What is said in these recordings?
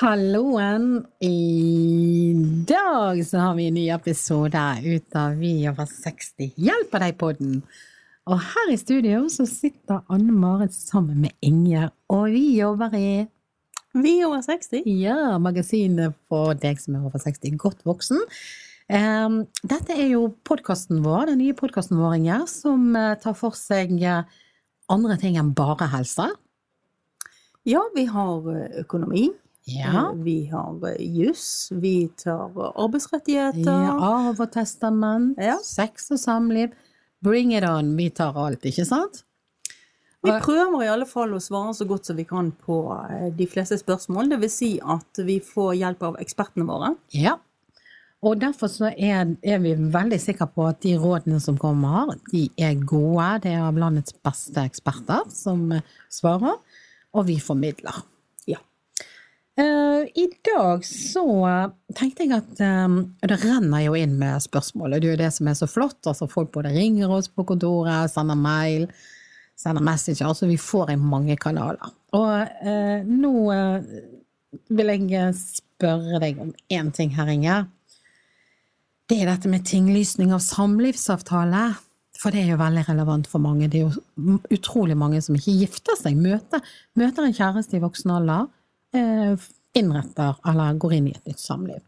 Halloen! I dag så har vi en ny episode ut av Vi over 60 hjelper deg-podden. Og her i studio så sitter Anne Marit sammen med Inger. og vi jobber i Vi over 60? ja, magasinet for deg som er over 60, godt voksen. Um, dette er jo podkasten vår, den nye podkasten vår, Inger, som eh, tar for seg eh, andre ting enn bare helse. Ja, vi har eh, økonomi. Ja. eh, Vi har eh, juss. Vi tar eh, arbeidsrettigheter. Ja, arv og testament, Ja. sex og samliv. Bring it on, vi tar alt, ikke sant? Vi prøver i alle fall å svare så godt som vi kan på de fleste spørsmål. Det vil si at vi får hjelp av ekspertene våre. Ja. Og derfor så er, er vi veldig sikre på at de rådene som kommer, de er gode. Det er av landets beste eksperter som svarer, og vi formidler. Eh, I dag så tenkte jeg at um, Det renner jo inn med spørsmål, det er jo det som er så flott. Altså Folk både ringer oss på kontoret, sender mail, sender messenger. Altså vi får i mange kanaler. Og uh, nå uh, vil jeg spørre deg om én ting her, Inge. Det er dette med tinglysning av samlivsavtale. For det er jo veldig relevant for mange. Det er jo utrolig mange som ikke gifter seg. Møter, møter en kjæreste i voksen alder, innretter eller går inn i et nytt samliv.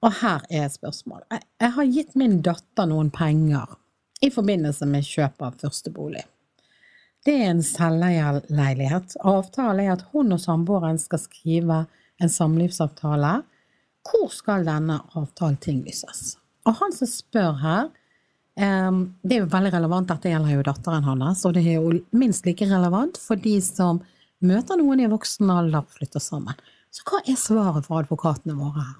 Og her er spørsmålet. Jeg, har gitt min datter noen penger i forbindelse med kjøp av første bolig. Det er en selveierleilighet. Avtalen er at hun og samboeren skal skrive en samlivsavtale. Hvor skal denne avtalen tinglyses? Og han som spør her, det er jo veldig relevant, dette gjelder jo datteren hans, og det er jo minst like relevant for de som møter noen i voksen alder og flytter sammen. Så hva er svaret fra advokatene våre her?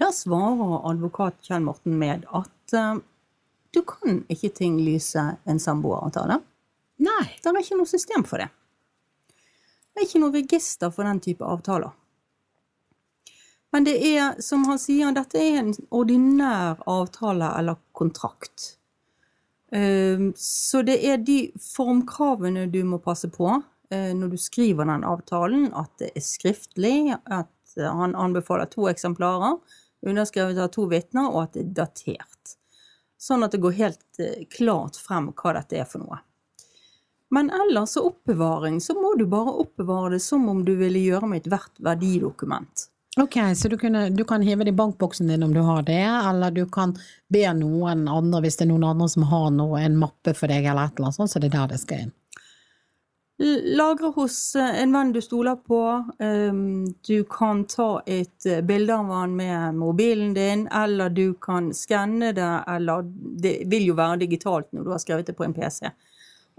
Da svarer advokat Kjell Morten med at uh, du kan ikke tinglyse en samboeravtale. Nei. Det er ikke noe system for det. Det er ikke noe register for den type avtaler. Men det er, som han sier, dette er en ordinær avtale eller kontrakt. Ehm, Så det er de formkravene du må passe på eh, når du skriver den avtalen, at det er skriftlig, at eh, han anbefaler to eksemplarer, underskrevet av to vitner, og at det er datert. Sånn at det går helt eh, klart frem hva dette er for noe. Men ellers så oppbevaring, så må du bare oppbevare det som om du ville gjøre med ethvert verdidokument. Ok, så du, kunne, du kan hive det i bankboksen din om du har det, eller du kan be noen andre, hvis det er noen andre som har noe, en mappe for deg eller et eller annet sånt, så det er der det skal inn. Lagre hos eh, en venn du stoler på. Um, Du kan ta et eh, bilde av han med mobilen din, eller du kan skanne det, eller det vil jo være digitalt når du har skrevet det på en PC,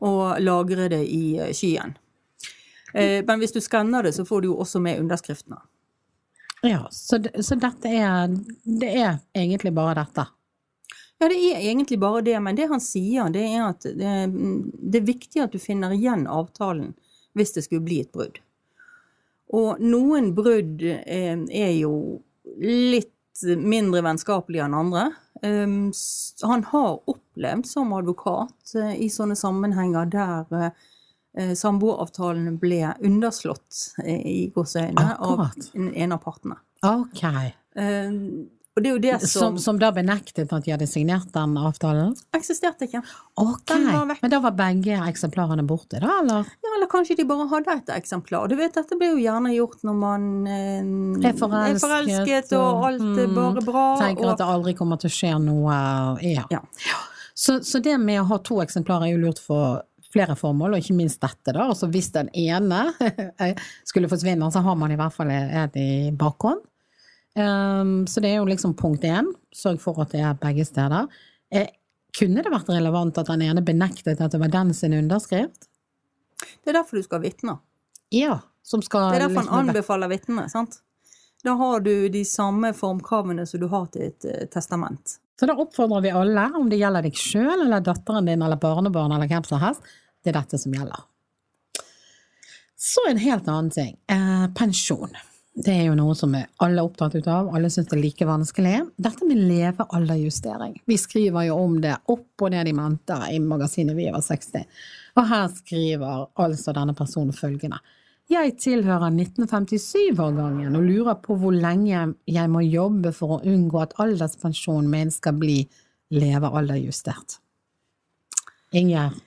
og lagre det i eh, skyen. Men hvis du skanner det, så får du jo også med underskriftene. Ja, så, så dette er, det er egentlig bare dette. Ja, det er egentlig bare det, men det han sier, det er at det, det er viktig at du finner igjen avtalen hvis det skulle bli et brudd. Og noen brudd eh, er jo litt mindre vennskapelige enn andre. Um, han har opplevd som advokat eh, i sånne sammenhenger der eh, samboeravtalen ble underslått i gåseøyne av en, en av partene. Ok. Eh, og det er jo det Som, som, som da benektet at de hadde signert den avtalen? eksisterte ikke. Ok, men da var begge eksemplarene borte da, eller? Ja, eller kanskje de bare hadde et eksemplar. Du vet, dette blir jo gjerne gjort når man eh, Er forelsket, forelsket, og alt er mm, bare bra. Tenker og, at det aldri kommer til å skje noe, ja. Ja. Så, så det med å ha to eksemplarer er jo lurt for flere formål, og ikke minst dette da. Altså hvis den ene skulle forsvinne, så har man i hvert fall et i bakhånd. Um, så det er jo liksom punkt én. Sørg for at det er begge steder. Eh, kunne det vært relevant at den ene benektet at det var den sin underskrift? Det er derfor du skal ha vitner. Ja. Som skal Det er derfor liksom- han anbefaler vitnene. sant? Da har du de samme formkravene som du har til et eh, testament. Så da oppfordrer vi alle, om det gjelder deg sjøl eller datteren din eller barnebarn eller hvem som helst, det er dette som gjelder. Så en helt annen ting. Eh, pensjon. Det er jo noe som alle er opptatt ut av, alle syns det er like vanskelig. Dette med levealderjustering. Vi skriver jo om det opp og ned i mente i magasinet Vi over 60. Og her skriver altså denne personen følgende. Jeg tilhører 1957-årgangen og lurer på hvor lenge jeg må jobbe for å unngå at alderspensjonen min skal bli levealderjustert. Ingjerd,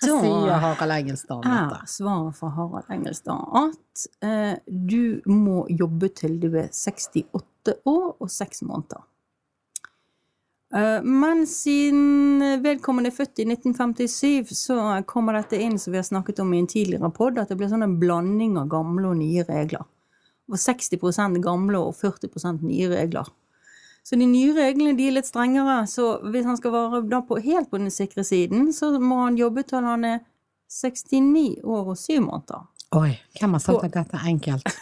hva sier Harald Engelstad om er dette? svaret fra Harald Engelstad at eh, du må jobbe til du er 68 år og 6 måneder. Eh, men siden vedkommende er født i 1957, så kommer dette inn som vi har snakket om i en tidligere podd, at det blir sånn en blanding av gamle og nye regler. Og 60% gamle og 40% nye regler. Så de nye reglene de er litt strengere, så hvis han skal være på, helt på den sikre siden, så må han jobbe til han er 69 år og 7 måneder. Oi, hvem har sagt På- at dette er enkelt?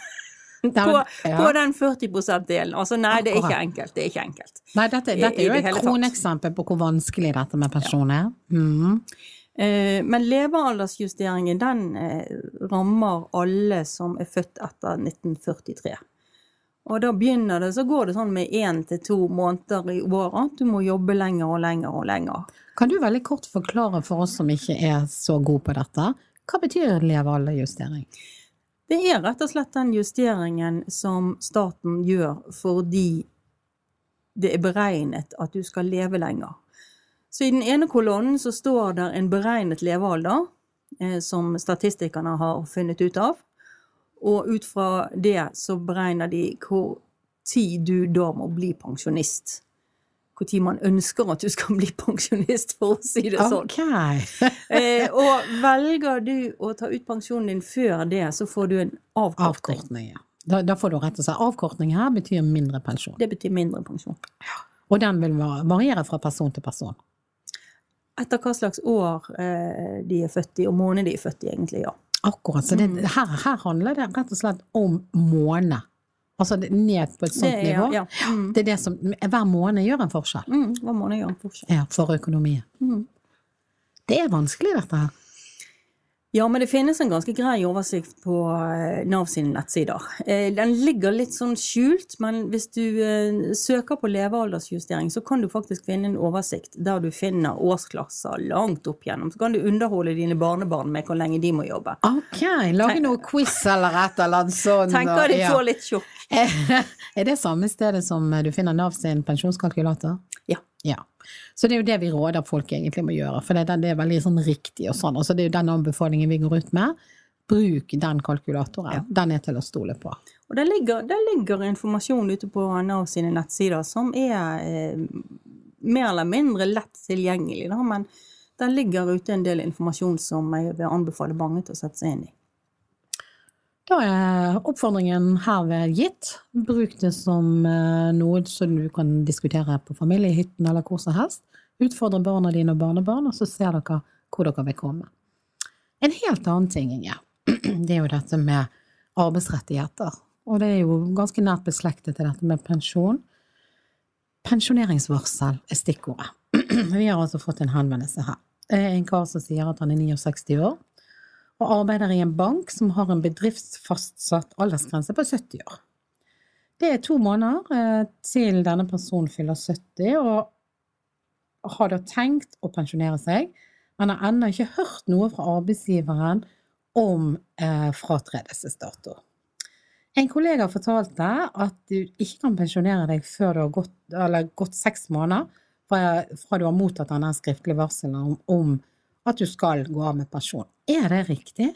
På, ja. på den 40 %-delen. Altså nei, det er ikke enkelt. Det er ikke enkelt. Nei, dette, dette er jo et kroneksempel på hvor vanskelig dette med pensjon er. Mm. Eh, men levealdersjusteringen den eh, rammer alle som er født etter 1943. Og da begynner det, så går det sånn med én til to måneder i året du må jobbe lenger og lenger og lenger. Kan du veldig kort forklare for oss som ikke er så gode på dette, hva betyr levealderjustering? Det er rett og slett den justeringen som staten gjør fordi det er beregnet at du skal leve lenger. Så i den ene kolonnen så står det en beregnet levealder, eh, som statistikerne har funnet ut av. Og ut fra det så beregner de hvor tid du da må bli pensjonist. Tid man ønsker at du skal bli pensjonist, for å si det sånn. Ok. Eh, og velger du å ta ut pensjonen din før det, så får du en avkortning. Avkortning, ja. Da, da får du rett og slett avkortning her, betyr mindre pensjon. Det betyr mindre pensjon. Og den vil variere fra person til person. Etter hva slags år eh, de er født i, og måned de er født i, egentlig, ja. Akkurat. Så det, Mm. her, her handler det rett og slett om måned. Altså ned på et sånt nivå. Ja. Mm. Det er det som, hver måned gjør en forskjell Mm, hver måned gjør en forskjell? ja, for økonomien. Mm. Det er vanskelig, dette her. Ja, men det finnes en ganske grei oversikt på eh, Nav sine nettsider. Eh, Den ligger litt sånn skjult, men hvis du eh, søker på levealdersjustering, så kan du faktisk finne en oversikt der du finner årsklasser langt opp igjennom. Så kan du underholde dine barnebarn med hvor lenge de må jobbe. Ok, lage noe quiz eller et eller annet sånt. Tenker de får litt sjokk. Er det samme stedet som du finner Nav sin pensjonskalkulator? Ja. Ja. Så det er jo det vi råder folk egentlig må gjøre, for det, det er veldig sånn riktig og sånn. Og så det er jo den anbefalingen vi går ut med. Bruk den kalkulatoren. Ja. Den er til å stole på. Og der ligger, der ligger informasjon ute på Nav sine nettsider som er eh, mer eller mindre lett tilgjengelig, da, men der ligger ute en del informasjon som jeg vil anbefale mange til å sette seg inn i. Da er oppfordringen herved gitt. Bruk det som eh, noe som du kan diskutere på familiehytten eller hvor som helst. Utfordre barna dine og barnebarn, og så ser dere hvor dere vil komme. En helt annen ting, Inge, det er jo dette med arbeidsrettigheter. Og det er jo ganske nært beslektet til dette med pensjon. Pensjoneringsvarsel er stikkordet. Vi har altså fått en henvendelse her. Er en kar som sier at han er 69 år og arbeider i en bank som har en bedriftsfastsatt aldersgrense på 70 år. Det er to måneder eh, til denne personen fyller 70, og har da tenkt å pensjonere seg, men har ennå ikke hørt noe fra arbeidsgiveren om eh, fratredelsesdato. En kollega fortalte at du ikke kan pensjonere deg før du har gått, gått seks måneder fra du har mottatt denne skriftlige varselen om, om at du skal gå av med pensjon. Er det riktig?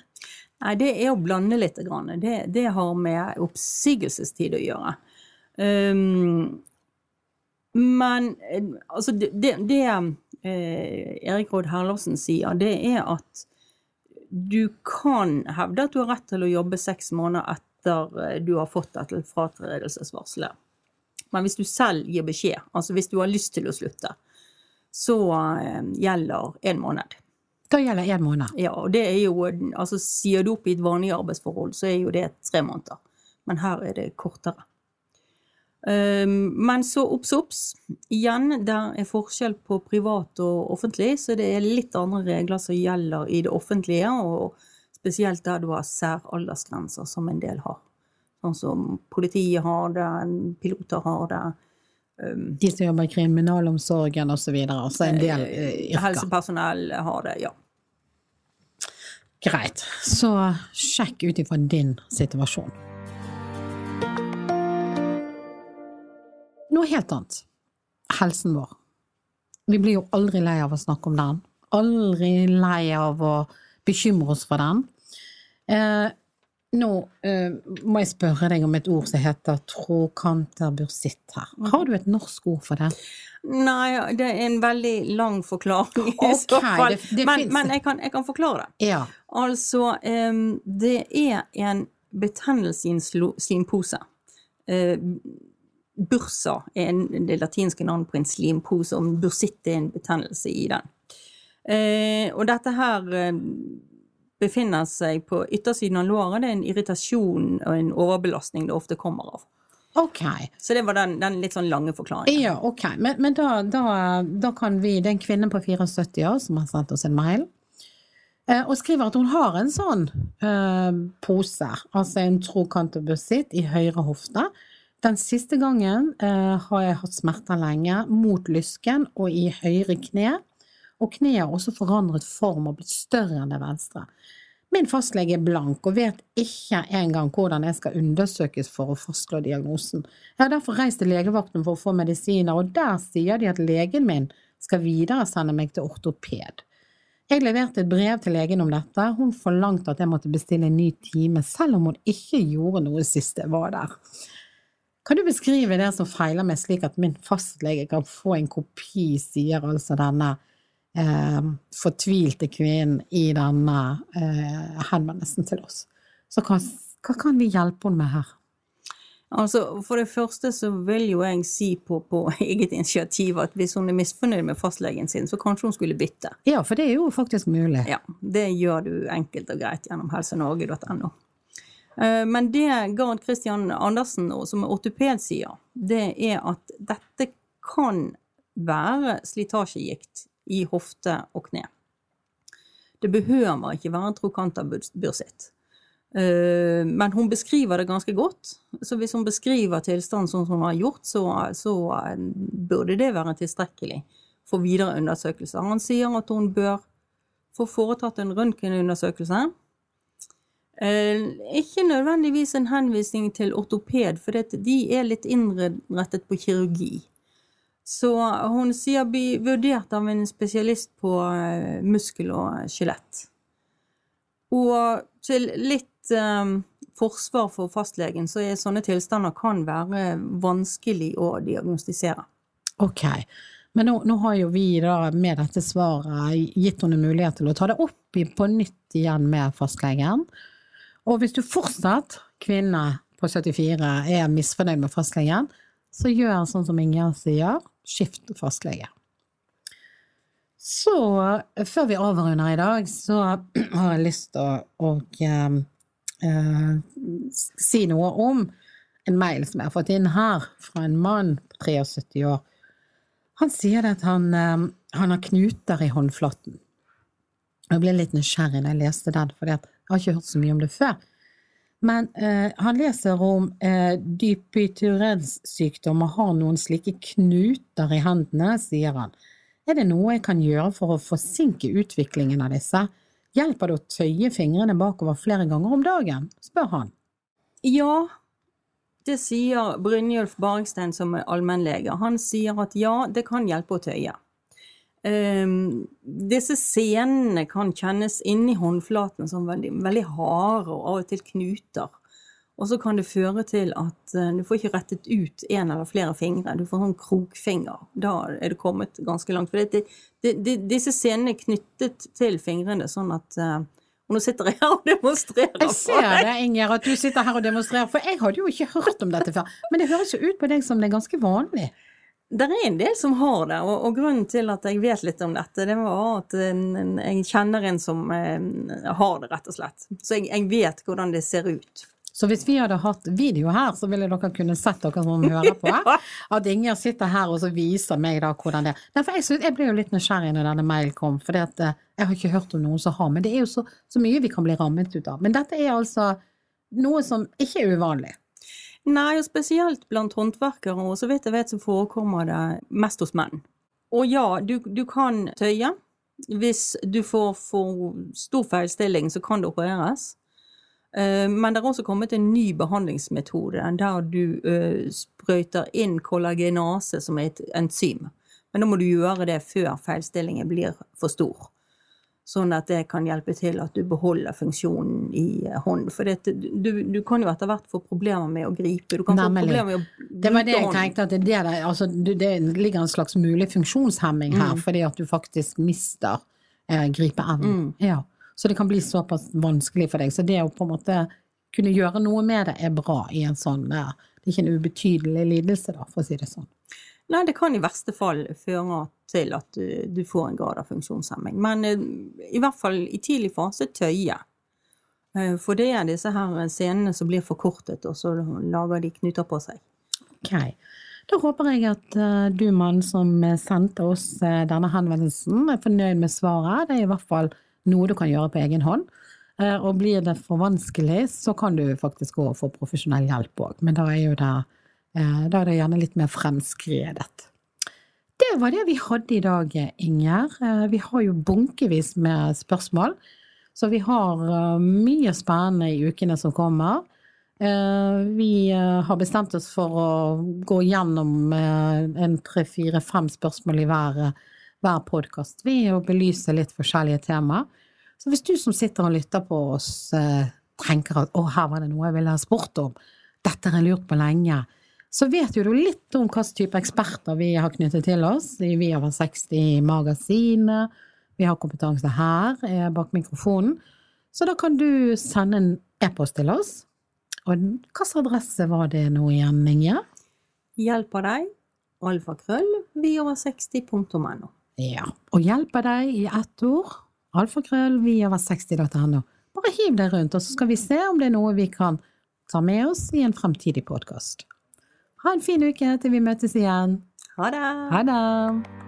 Nei, det er å blande litt. Det, det har med oppsigelsestid å gjøre. Um, men altså det, det, det eh, Erik Råd Herlovsen sier, det er at du kan hevde at du har rett til å jobbe seks måneder etter eh, du har fått dette fratredelsesvarselet. Men hvis du selv gir beskjed, altså hvis du har lyst til å slutte, så eh, gjelder en måned. Da gjelder én måned. Ja, og det er jo Altså, sier du opp i et vanlig arbeidsforhold, så er jo det tre måneder. Men her er det kortere. Um, men så obs, obs. Igjen, der er forskjell på privat og offentlig, så det er litt andre regler som gjelder i det offentlige, og spesielt der du har særaldersgrenser, som en del har. Sånn som politiet har det, piloter har det. Um, De som jobber i kriminalomsorgen osv. Altså en del eh, yrker. Helsepersonell har det, ja. Greit, så sjekk ut ifra din situasjon. Noe helt annet. Helsen vår. Vi blir jo aldri lei av å snakke om den. Aldri lei av å bekymre oss for den. Eh, nå eh, må jeg spørre deg om et ord som heter trokanterbursitt her. Har du et norsk ord for det? Nei, det er en veldig lang forklaring i så fall. det- det men men jeg, kan, jeg kan forklare. Ja. Altså, em, det er en betennelse i en slimpose. Eh, bursa er en, det latinske navnet på en slimpose, og bursitt er en betennelse i den. Eh, og dette her eh, befinner seg på yttersiden av låret. Det er en irritasjon og en overbelastning det ofte kommer av. Ok. Så det var den, den litt sånn lange forklaringen. Ja, ok. Men, men da, da, da kan vi en kvinne på 74 år som har sendt oss en mail. eh, Og skriver at hun har en sånn eh, pose, altså en trokanterbursitt i høyre hofte. Den siste gangen eh, har jeg hatt smerter lenge, mot lysken og i høyre kne. Og kneet har også forandret form og blitt større enn det venstre. Min fastlege er blank og vet ikke engang hvordan jeg skal undersøkes for å fastslå diagnosen. Jeg har derfor reist til legevakten for å få medisiner, og der sier de at legen min skal videresende meg til ortoped. Jeg leverte et brev til legen om dette, hun forlangte at jeg måtte bestille en ny time, selv om hun ikke gjorde noe sist jeg var der. Kan du beskrive det som feiler meg slik at min fastlege kan få en kopi, sier altså denne eh, fortvilte kvinnen i denne eh, henvendelsen til oss. Så hva, hva kan vi hjelpe henne med her? Altså, For det første så vil jo jeg si på, på eget initiativ at hvis hun er misfornøyd med fastlegen sin, så kanskje hun skulle bytte. Ja, for det er jo faktisk mulig. Ja, Det gjør du enkelt og greit gjennom helsenorge.no. Eh, Men det Gard Christian Andersen, som er ortoped, sier, det er at dette kan være slitasjegikt i hofte og kne. Det behøver ikke være trokanterbursitt. Eh, Men hun beskriver det ganske godt. Så hvis hun beskriver tilstanden sånn som hun har gjort, så, så eh, burde det være tilstrekkelig for videre undersøkelser. Han sier at hun bør få foretatt en røntgenundersøkelse. Eh, ikke nødvendigvis en henvisning til ortoped, for de er litt innrettet på kirurgi. Så hun sier bli vurdert av en spesialist på eh, muskel og skjelett. Og til litt um, forsvar for fastlegen, så er sånne tilstander kan være vanskelig å diagnostisere. Ok, men nå, nå har jo vi da med dette svaret gitt henne en mulighet til å ta det opp på nytt igjen med fastlegen. Og hvis du fortsatt, kvinne på 74, er misfornøyd med fastlegen, så gjør sånn som Ingjerd sier, skift fastlege. Så før vi avrunder i dag, så har jeg lyst til å, å eh, eh, si noe om en mail som jeg har fått inn her fra en mann på 73 år. Han sier at han, eh, han har knuter i håndflaten. Jeg ble litt nysgjerrig da jeg leste den, for jeg har ikke hørt så mye om det før. Men eh, han leser om eh, dypyturens sykdom og har noen slike knuter i hendene, sier han. Er det noe jeg kan gjøre for å forsinke utviklingen av disse? Hjelper det å tøye fingrene bakover flere ganger om dagen? spør han. Ja, det sier Brynjulf Baringstein som er allmennlege. Han sier at ja, det kan hjelpe å tøye. Ehm, disse senene kan kjennes inni håndflaten som veldig, veldig harde og av og til knuter. Og så kan det føre til at uh, du får ikke rettet ut en eller flere fingre. Du får sånn krokfinger. Da er det kommet ganske langt. For det, det, det, disse senene er knyttet til fingrene, sånn at uh, Og nå sitter jeg her og demonstrerer Jeg ser det, Inger, at du sitter her og demonstrerer, for jeg hadde jo ikke hørt om dette før. Men det høres jo ut på deg som det er ganske vanlig. Det er en del som har det, og, og grunnen til at jeg vet litt om dette, det var at en, en, jeg kjenner en som eh, har det, rett og slett. Så jeg, jeg vet hvordan det ser ut. Så hvis vi hadde hatt video her, så ville dere kunne sett dere som hører på. At Inger sitter her og så viser meg da hvordan det er. Derfor jeg, synes, jeg ble jo litt nysgjerrig når denne mailen kom, for jeg har ikke hørt om noen som har. Men det er jo så, så mye vi kan bli rammet ut av. Men dette er altså noe som ikke er uvanlig. Nei, og spesielt blant håndverkere, og så vidt jeg vet så forekommer det mest hos menn. Og ja, du, du kan tøye. Hvis du får for stor feilstilling, så kan det opereres. Eh, Men det er også kommet en ny behandlingsmetode der du eh, sprøyter inn kollagenase, som et enzym. Men da må du gjøre det før feilstillingen blir for stor. Sånn at det kan hjelpe til at du beholder funksjonen i eh, hånden. For det, du, du kan jo etter hvert få problemer med å gripe. Du kan Nemlig. få problemer med å Det var det jeg tenkte, at det, er det, der, altså, det ligger en slags mulig funksjonshemming her, Mm. fordi at du faktisk mister eh, gripeevnen. Mm. Ja. Så det kan bli såpass vanskelig for deg. Så det å på en måte kunne gjøre noe med det er bra i en sånn Det er ikke en ubetydelig lidelse, da, for å si det sånn. Nei, det kan i verste fall føre til at du, du får en grad av funksjonshemming. Men eh, i hvert fall i tidlig fase tøye. Eh, For det er disse her scenene som blir forkortet, og så lager de knuter på seg. Ok. Da håper jeg at eh, du, mann som eh, sendte oss eh, denne henvendelsen, er fornøyd med svaret. Det er i hvert fall noe du kan gjøre på egen hånd. Eh, og blir det for vanskelig, så kan du faktisk gå og få profesjonell hjelp òg. Men da er jo det, eh, da er det gjerne litt mer fremskredet. Det var det vi hadde i dag, Inger. Eh, Vi har jo bunkevis med spørsmål. Så vi har eh, mye spennende i ukene som kommer. Eh, Vi eh, har bestemt oss for å gå gjennom eh, en tre, fire, fem spørsmål i hver, hver podkast og belyse litt forskjellige temaer. Så hvis du som sitter og lytter på oss eh, tenker at å, her var det noe jeg ville ha spurt om, dette har jeg lurt på lenge, så vet jo du litt om hvilken type eksperter vi har knyttet til oss. Vi har vært 60 magasinet, vi har kompetanse her eh, bak mikrofonen. Så da kan du sende en e-post til oss. Og hvilken adresse var det nå igjen, Inge? Hjelper deg, alfakrøll, vi over 60.no. Ja. Og hjelper deg i ett ord. Alfakrøll vi over 60.no. Bare hiv deg rundt, og så skal vi se om det er noe vi kan ta med oss i en fremtidig podkast. Ha en fin uke til vi møtes igjen. Ha det! Ha det!